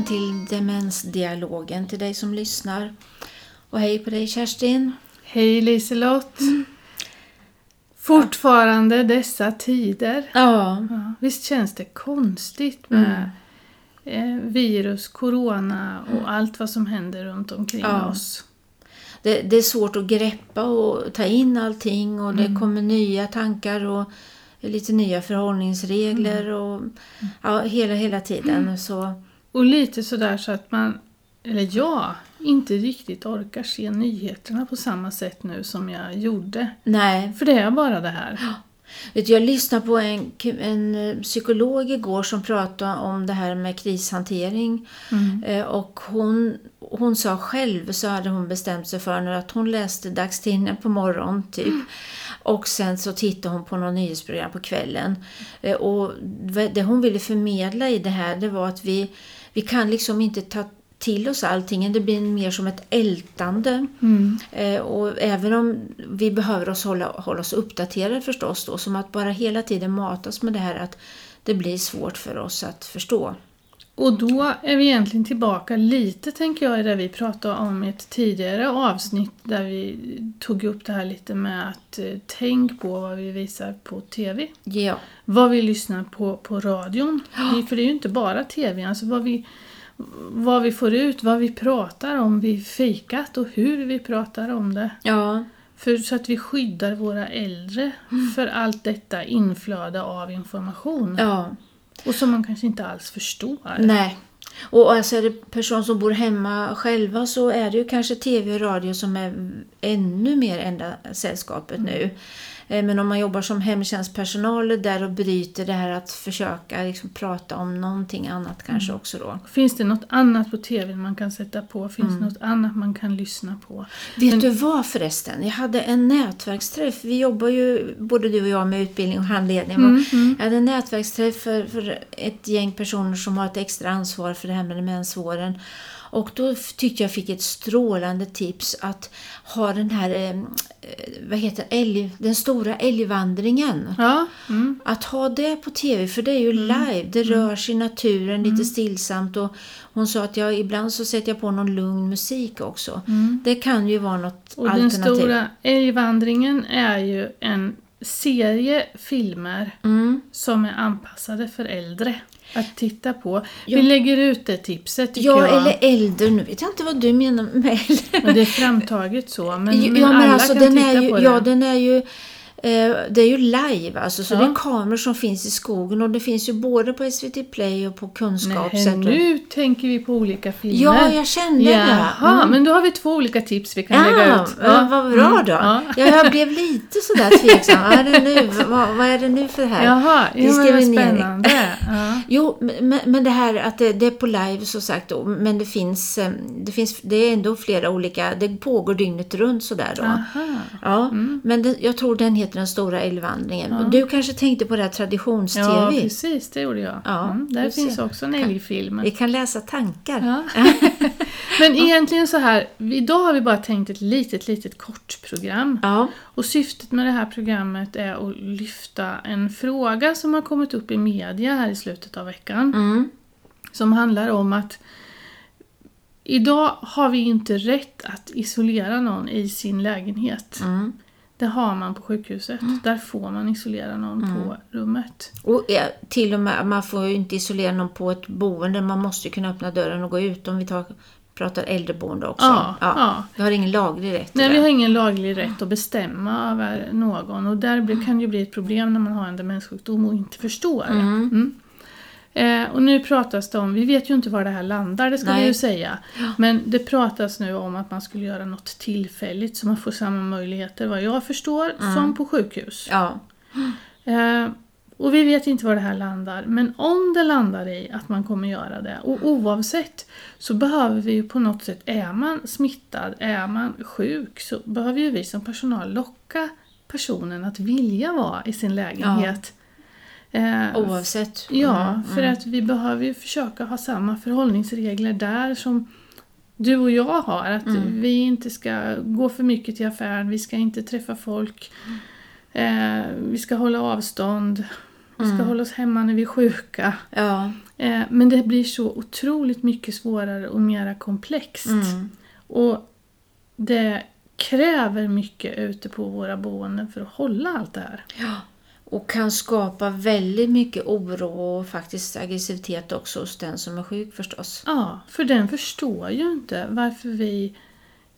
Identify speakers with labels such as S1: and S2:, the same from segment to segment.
S1: Välkommen till Demensdialogen till dig som lyssnar. Och hej på dig Kerstin.
S2: Hej Liselott. Fortfarande dessa tider.
S1: Ja,
S2: Ja, visst känns det konstigt med eh, virus, corona och allt vad som händer runt omkring
S1: Ja.
S2: oss.
S1: det, det är svårt att greppa och ta in allting och det
S2: Mm.
S1: kommer nya tankar och lite nya förhållningsregler
S2: Mm.
S1: och ja, hela, hela tiden. Så,
S2: Och lite sådär så att man, eller jag, inte riktigt orkar se nyheterna på samma sätt nu som jag gjorde.
S1: nej,
S2: För det är bara det här.
S1: Vet jag lyssnade på en, en eh, psykolog igår som pratade om det här med krishantering.
S2: Mm.
S1: Eh, Och hon, hon sa själv så hade hon bestämt sig för nu att hon läste dagstidningen på morgonen typ. Och sen så tittade hon på något nyhetsprogram på kvällen. Eh, Och det hon ville förmedla i det här det var att vi, vi kan liksom inte ta till oss allting. Det blir mer som ett ältande.
S2: Mm.
S1: Eh, och även om vi behöver oss hålla, hålla oss uppdaterade förstås då, som att bara hela tiden matas med det här att det blir svårt för oss att förstå.
S2: Och då är vi egentligen tillbaka lite, tänker jag, i det vi pratade om i ett tidigare avsnitt där vi tog upp det här lite med att eh, tänk på vad vi visar på TV.
S1: Ja,
S2: Vad vi lyssnar på på radion. För det är ju inte bara TV, alltså vad vi, vad vi får ut, vad vi pratar om vid fikat och hur vi pratar om det.
S1: ja,
S2: För, så att vi skyddar våra äldre för allt detta inflöde av information.
S1: ja.
S2: Och som man kanske inte alls förstår.
S1: Nej. Och alltså är det personer som bor hemma själva så är det ju kanske tv och radio som är ännu mer enda sällskapet nu. Eh, Men om man jobbar som hemtjänstpersonal där och bryter det här att försöka liksom prata om någonting annat kanske också då.
S2: Finns det något annat på TV man kan sätta på? Finns det något annat man kan lyssna på?
S1: Vet du vad förresten? Jag hade en nätverksträff. Vi jobbar ju, både du och jag, med utbildning och handledning. va? Jag hade en nätverksträff för, för ett gäng personer som har ett extra ansvar för det här med demensvården. Och då tyckte jag fick ett strålande tips att ha den här, eh, eh, vad heter älg, den stora älgvandringen.
S2: Ja, mm.
S1: Att ha det på tv, för det är ju live, det rör sig i naturen lite stillsamt och hon sa att jag ibland så sätter jag på någon lugn musik också. Det kan ju vara något
S2: Och den
S1: alternativ.
S2: stora älgvandringen är ju en serie filmer
S1: Mm.
S2: som är anpassade för äldre att titta på.
S1: Ja.
S2: Vi lägger ut det tipset tycker
S1: Ja,
S2: jag.
S1: eller äldre. Nu vet jag inte vad du menar med äldre.
S2: Men det är framtaget så. Men,
S1: ja,
S2: men alla
S1: alltså
S2: kan
S1: den
S2: titta
S1: ju,
S2: på det.
S1: ja, den är ju det är ju live alltså, så
S2: Ja.
S1: det är kameror som finns i skogen och det finns ju både på SVT Play och på Kunskapscentrum.
S2: nu tänker vi på olika filmer.
S1: Ja, jag kände det.
S2: Jaha,
S1: Mm.
S2: men då har vi två olika tips vi kan
S1: Ja,
S2: lägga ut.
S1: ja, vad bra
S2: mm,
S1: då.
S2: Ja.
S1: Ja, jag blev lite sådär tveksam. Vad är det nu, vad, vad är det nu för det här?
S2: Jaha, ja, men vad spännande. Ja.
S1: Jo, men, men det här att det, det är på live så sagt då, men det finns, eh, det finns, det är ändå flera olika, det pågår dygnet runt sådär då.
S2: Aha.
S1: Ja, men det, jag tror den heter Den stora älgvandringen. Och du kanske tänkte på det här traditions-tv?
S2: Ja, precis, det gjorde jag.
S1: Ja,
S2: mm, där finns
S1: ser.
S2: också en älgfilm.
S1: Vi kan läsa tankar.
S2: Ja. Men egentligen så här, idag har vi bara tänkt ett litet, litet kort program.
S1: Ja.
S2: Och syftet med det här programmet är att lyfta en fråga som har kommit upp i media här i slutet av veckan.
S1: Mm.
S2: Som handlar om att idag har vi inte rätt att isolera någon i sin lägenhet.
S1: Mm.
S2: Det har man på sjukhuset. Där får man isolera någon på rummet.
S1: Och ja, till och med, man får ju inte isolera någon på ett boende. Man måste ju kunna öppna dörren och gå ut om vi tar, pratar äldreboende också.
S2: Ja, ja.
S1: Vi har ingen laglig rätt
S2: Nej, vi har ingen laglig rätt att bestämma över någon och där blir- kan det ju bli ett problem när man har en demenssjukdom och inte förstår. Mm. Eh, och nu pratas det om, vi vet ju inte var det här landar, det ska
S1: Nej.
S2: vi ju säga. Men det pratas nu om att man skulle göra något tillfälligt så man får samma möjligheter, vad jag förstår, som på sjukhus.
S1: Ja.
S2: Eh, och vi vet inte var det här landar, men om det landar i att man kommer göra det, och oavsett så behöver vi ju på något sätt, är man smittad, är man sjuk, så behöver ju vi som personal locka personen att vilja vara i sin lägenhet. Eh,
S1: Oavsett.
S2: Ja,
S1: Mm,
S2: för att vi behöver ju försöka ha samma förhållningsregler där som du och jag har. Att
S1: Mm.
S2: vi inte ska gå för mycket till affären, vi ska inte träffa folk, eh, vi ska hålla avstånd. Vi ska
S1: Mm.
S2: hålla oss hemma när vi är sjuka.
S1: Ja.
S2: Eh, men det blir så otroligt mycket svårare och mera komplext.
S1: Mm.
S2: Och det kräver mycket ute på våra boenden för att hålla allt det här.
S1: ja. Och kan skapa väldigt mycket oro och faktiskt aggressivitet också hos den som är sjuk förstås.
S2: Ja, för den förstår ju inte varför vi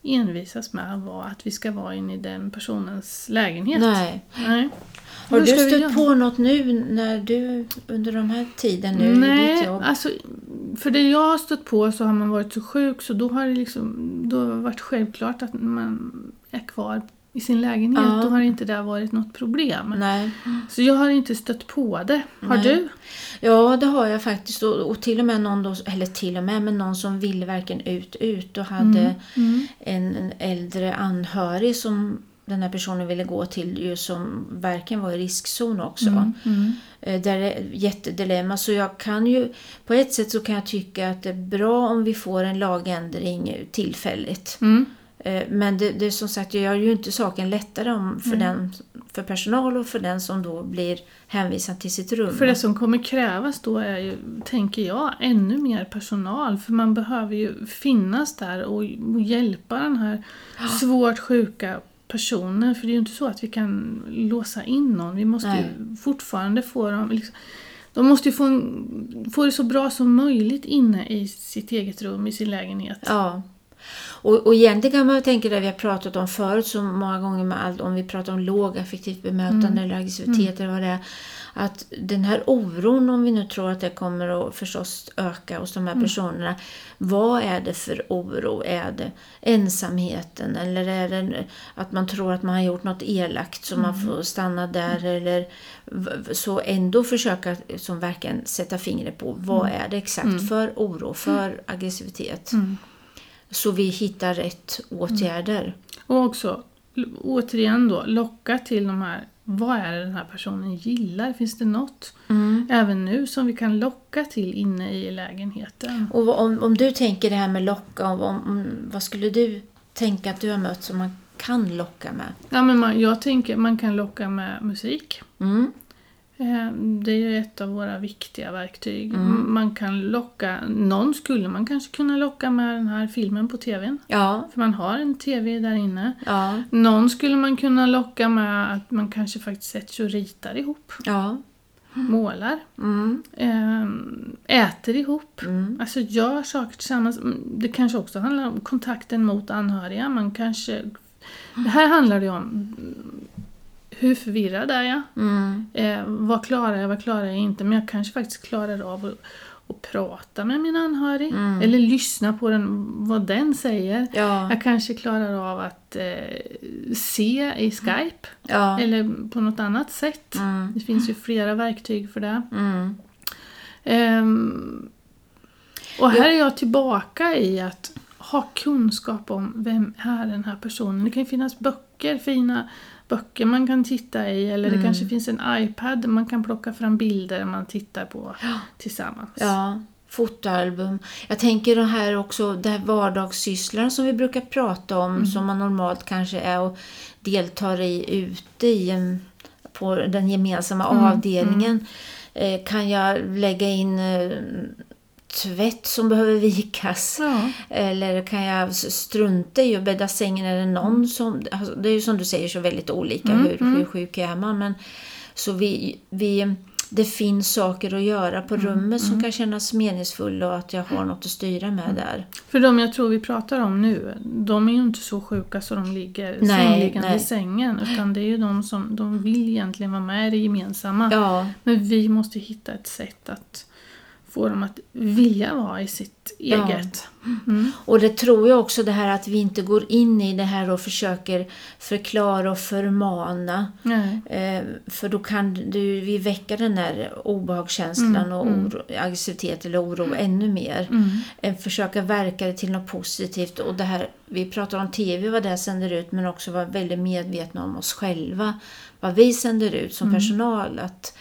S2: envisas med att, vara, att vi ska vara inne i den personens lägenhet.
S1: Nej.
S2: Nej.
S1: Har du stött på något nu när du under de här tiden nu i ditt
S2: Nej,
S1: jobb?
S2: alltså för det jag har stött på så har man varit så sjuk så då har det liksom då har det varit självklart att man är kvar i sin lägenhet.
S1: Ja.
S2: Då har inte det varit något problem.
S1: Nej.
S2: Så jag har inte stött på det. Har
S1: Nej.
S2: du?
S1: Ja, det har jag faktiskt. Och, och till och med någon då, eller till och med, men någon som ville verkligen ut, ut och hade
S2: Mm.
S1: en, en äldre anhörig som den här personen ville gå till ju som verkligen var i riskzon också.
S2: Mm. Mm.
S1: Eh, Där det är jättedilemma. Så jag kan ju, på ett sätt så kan jag tycka att det är bra om vi får en lagändring tillfälligt.
S2: Mm.
S1: Eh, Men det, det är som sagt, jag gör ju inte saken lättare om för, den, för personal och för den som då blir hänvisad till sitt rum.
S2: För det som kommer krävas då är ju, tänker jag, ännu mer personal. För man behöver ju finnas där och, hjälpa den här svårt sjuka personen. För det är ju inte så att vi kan låsa in någon. Vi måste ju fortfarande få dem... Liksom, de måste ju få, få det så bra som möjligt inne i sitt eget rum, i sin lägenhet.
S1: Ja. Och, och egentligen kan man tänka det vi har pratat om förut så många gånger med allt, om vi pratar om lågaffektivt bemötande
S2: Mm.
S1: eller aggressivitet eller vad det är. Att den här oron, om vi nu tror att det kommer att förstås öka hos de här
S2: Mm.
S1: personerna. Vad är det för oro? Är det ensamheten eller är det att man tror att man har gjort något elakt så man
S2: Mm.
S1: får stanna där? Eller v- så ändå försöka som verkligen sätta fingret på vad är det exakt för oro, för aggressivitet?
S2: Mm.
S1: Så vi hittar rätt åtgärder.
S2: Och också, återigen då, locka till de här, vad är det den här personen gillar? Finns det något
S1: Mm.
S2: även nu som vi kan locka till inne i lägenheten?
S1: Och om, om du tänker det här med locka, om, om, vad skulle du tänka att du har mött som man kan locka med?
S2: Ja, men man, jag tänker man kan locka med musik.
S1: Mm.
S2: Eh, Det är ju ett av våra viktiga verktyg.
S1: Mm.
S2: Man kan locka, någon skulle man kanske kunna locka med den här filmen på TVn.
S1: Ja,
S2: För man har en TV där inne.
S1: ja,
S2: Någon skulle man kunna locka med att man kanske faktiskt sätter sig och ritar ihop.
S1: ja.
S2: Målar.
S1: Mm.
S2: eh, Äter ihop.
S1: Mm.
S2: Alltså gör saker tillsammans. Mm, Det kanske också handlar om kontakten mot anhöriga. Man kanske... Det här handlar det om mm, hur förvirrad är jag?
S1: Mm.
S2: Eh, vad klarar jag, vad klarar jag inte? Men jag kanske faktiskt klarar av att, att prata med min anhörig.
S1: Mm.
S2: Eller lyssna på den, vad den säger.
S1: Ja,
S2: Jag kanske klarar av att eh, se i Skype.
S1: ja.
S2: Eller på något annat sätt.
S1: Mm.
S2: Det finns ju flera verktyg för det.
S1: Mm.
S2: Ehm, och här är jag tillbaka i att ha kunskap om vem är den här personen. Det kan ju finnas böcker, fina böcker man kan titta i eller det
S1: Mm.
S2: kanske finns en iPad man kan plocka fram bilder man tittar på tillsammans.
S1: Ja, fotoalbum. Jag tänker det här också, det här vardagssysslan som vi brukar prata om, som man normalt kanske är och deltar i ute i en, på den gemensamma avdelningen. Eh, kan jag lägga in eh, tvätt som behöver vikas?
S2: Ja.
S1: Eller kan jag strunta i att bädda sängen? Är det någon som... Alltså, det är ju som du säger så väldigt olika
S2: Mm,
S1: hur, hur sjuk är man. Men, så vi, vi, det finns saker att göra på
S2: Mm,
S1: rummet som kan kännas meningsfulla och att jag har något att styra med
S2: Mm.
S1: där.
S2: För de jag tror vi pratar om nu, de är ju inte så sjuka så de ligger sängliggande i sängen. Utan det är ju de som de vill egentligen vara med i det gemensamma.
S1: Ja,
S2: Men vi måste hitta ett sätt att få dem att vilja vara i sitt
S1: Ja.
S2: eget. Mm.
S1: och det tror jag också det här att vi inte går in i det här och försöker förklara och förmana. Eh, för då kan du, vi väcka den där obehagskänslan
S2: Mm,
S1: och oro, aggressivitet eller oro ännu mer.
S2: Mm.
S1: Eh, försöka verka det till något positivt. Och det här, vi pratar om TV, vad det sänder ut, men också vara väldigt medvetna om oss själva. Vad vi sänder ut som personal. Att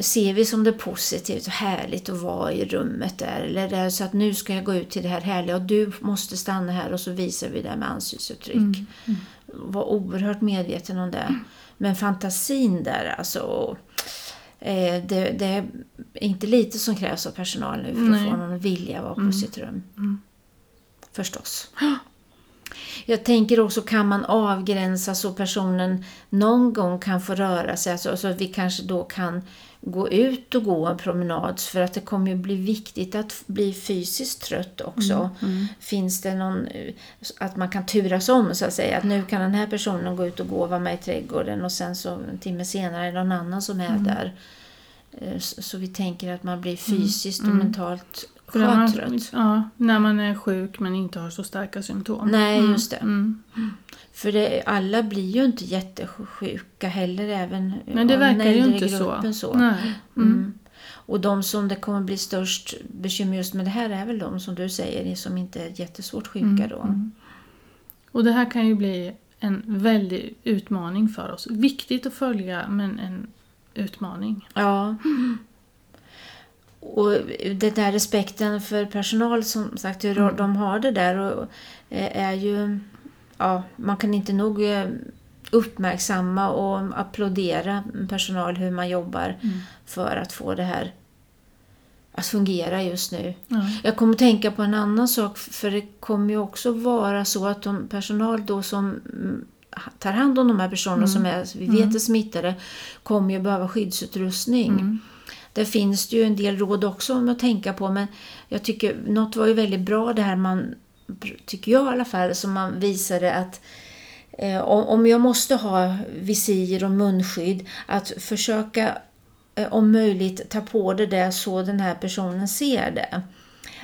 S1: Ser vi som det positivt och härligt att vara i rummet där? Eller är det så att nu ska jag gå ut till det här härliga och du måste stanna här och så visar vi det med ansiktsuttryck. Var oerhört medveten om det. Men fantasin där alltså. Eh, det, det är inte lite som krävs av personal nu för
S2: Nej.
S1: att få någon att vilja vara på
S2: Mm.
S1: sitt rum. Förstås. Jag tänker också, kan man avgränsa så personen någon gång kan få röra sig? Alltså, så att vi kanske då kan gå ut och gå en promenad. För att det kommer ju bli viktigt att bli fysiskt trött också.
S2: Mm.
S1: Finns det någon, eh, att man kan turas om så att säga. Att nu kan den här personen gå ut och gå och vara med i trädgården och sen så en timme senare är det någon annan som är
S2: Mm.
S1: där. Eh, Så, vi tänker att man blir fysiskt och
S2: Mm.
S1: mentalt
S2: När man, ja, när man är sjuk men inte har så starka symptom.
S1: Nej,
S2: Mm,
S1: just det.
S2: Mm.
S1: För det, alla blir ju inte jättesjuka heller, även
S2: Men det verkar ju inte så.
S1: gruppen så.
S2: Nej. Mm.
S1: Mm. Och de som det kommer bli störst bekymmer just med det här är väl de som du säger som inte är jättesvårt sjuka
S2: Mm,
S1: då.
S2: mm. Och det här kan ju bli en väldig utmaning för oss. Viktigt att följa men en utmaning.
S1: Ja. Och den där respekten för personal som sagt, hur
S2: Mm.
S1: de har det där och, eh, är ju... Ja, man kan inte nog eh, uppmärksamma och applådera personal hur man jobbar
S2: Mm.
S1: för att få det här att fungera just nu.
S2: Ja.
S1: Jag kommer att tänka på en annan sak, för det kommer ju också vara så att de personal då som mm, tar hand om de här personerna
S2: Mm.
S1: som är, vi vet är smittade, kommer ju behöva skyddsutrustning. Där finns det ju en del råd också om att tänka på, men jag tycker något var ju väldigt bra det här man, tycker jag i alla fall, som man visade att eh, om om jag måste ha visir och munskydd, att försöka eh, om möjligt ta på det där så den här personen ser det.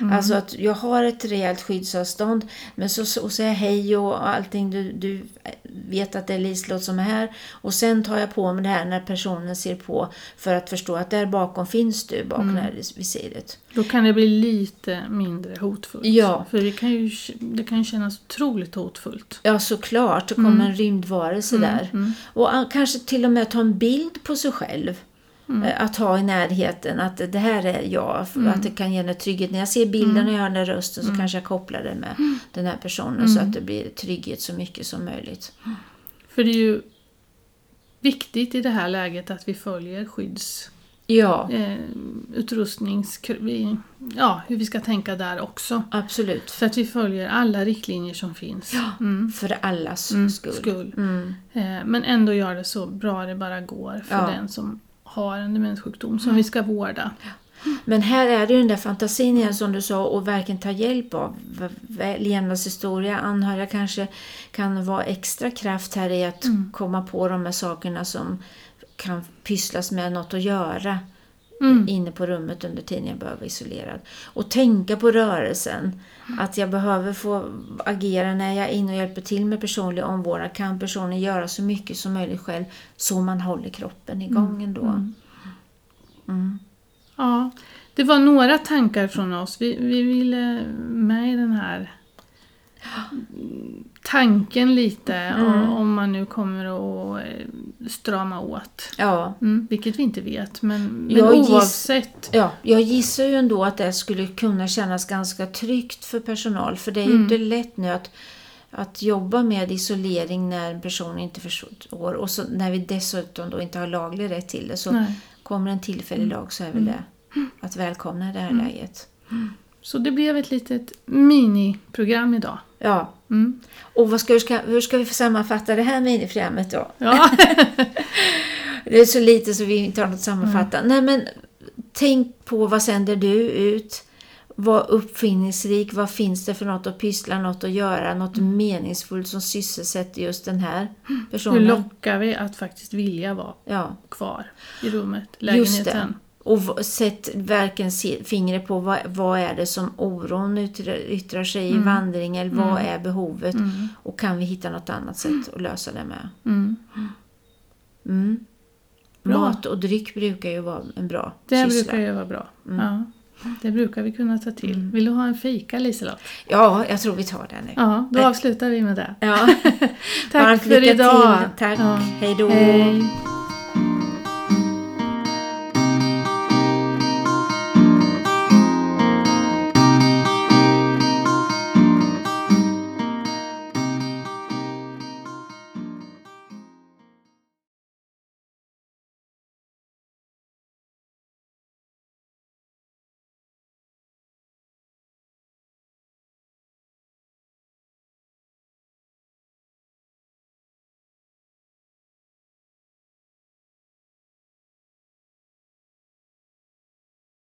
S1: Alltså att jag har ett rejält skyddsavstånd men så, så säger hej och allting. Du, du vet att det är Liselott som är här. Och sen tar jag på mig det här när personen ser på för att förstå att där bakom finns du, bakom det här visiret.
S2: Då kan det bli lite mindre hotfullt.
S1: Ja.
S2: För det kan ju, det kan ju kännas otroligt hotfullt.
S1: Ja, såklart. Det kommer en rymdvarelse där.
S2: mm.
S1: Och kanske till och med ta en bild på sig själv.
S2: Mm.
S1: Eh, Att ha i närheten att det här är jag. För Att det kan ge en trygghet. När jag ser bilden
S2: Mm.
S1: och jag hör den där rösten så kanske jag kopplar det med den här personen så att det blir trygghet så mycket som möjligt.
S2: För det är ju viktigt i det här läget att vi följer skydds...
S1: Ja,
S2: Eh, utrustnings... Ja, hur vi ska tänka där också.
S1: absolut.
S2: Så att vi följer alla riktlinjer som finns. Mm.
S1: För allas
S2: Mm,
S1: skull.
S2: skull.
S1: Mm.
S2: Eh, men ändå gör det så bra det bara går för
S1: Ja.
S2: den som har en demenssjukdom som vi ska vårda.
S1: Men här är det ju den där fantasin igen som du sa och verkligen ta hjälp av. Levnadshistoria, anhöriga kanske kan vara extra kraft här i att
S2: Mm.
S1: komma på de här sakerna som kan pysslas med något att göra
S2: Mm.
S1: inne på rummet under tiden jag behöver vara isolerad. Och tänka på rörelsen. Att jag behöver få agera när jag är inne och hjälper till med personlig omvårdnad. Kan personen göra så mycket som möjligt själv så man håller kroppen igång ändå.
S2: Mm.
S1: Mm.
S2: Ja, det var några tankar från oss. Vi, vi ville med i den här tanken lite
S1: Mm.
S2: om, man nu kommer att eh, strama åt.
S1: Ja.
S2: Mm, vilket vi inte vet, men, men
S1: Jag giss-
S2: oavsett.
S1: Ja, jag gissar ju ändå att det skulle kunna kännas ganska tryggt för personal. För det är ju
S2: Mm.
S1: inte lätt nu att, att jobba med isolering när en person inte förstår. Och så när vi dessutom då inte har laglig rätt till det. Så
S2: Nej.
S1: kommer en tillfällig lag så är väl det att välkomna i det här läget.
S2: Så det blev ett litet miniprogram idag.
S1: Ja,
S2: Mm.
S1: och vad ska, hur, ska, hur ska vi sammanfatta det här miniprogrammet då?
S2: Ja.
S1: Det är så lite så vi inte har något att sammanfatta. Nej men tänk på vad sänder du ut? Var uppfinningsrik. Vad finns det för något att pyssla, något att göra, något meningsfullt som sysselsätter just den här
S2: Hur
S1: personen?
S2: lockar vi att faktiskt vilja vara
S1: Ja,
S2: kvar i rummet, lägenheten?
S1: Och sätt verkligen fingret på vad, vad är det som oron yttrar, sig i vandring eller vad är behovet
S2: Mm.
S1: och kan vi hitta något annat sätt att lösa det med?
S2: Mm.
S1: Mm. Mat och dryck brukar ju vara en bra
S2: Det
S1: syssla.
S2: brukar ju vara bra. Ja. Det brukar vi kunna ta till. Vill du ha en fika Liselott?
S1: Ja, jag tror vi tar det nu.
S2: Ja, då avslutar vi med det.
S1: Ja.
S2: Tack
S1: Varmt
S2: för idag.
S1: Till. Tack.
S2: Ja.
S1: Hej då.
S2: Hej.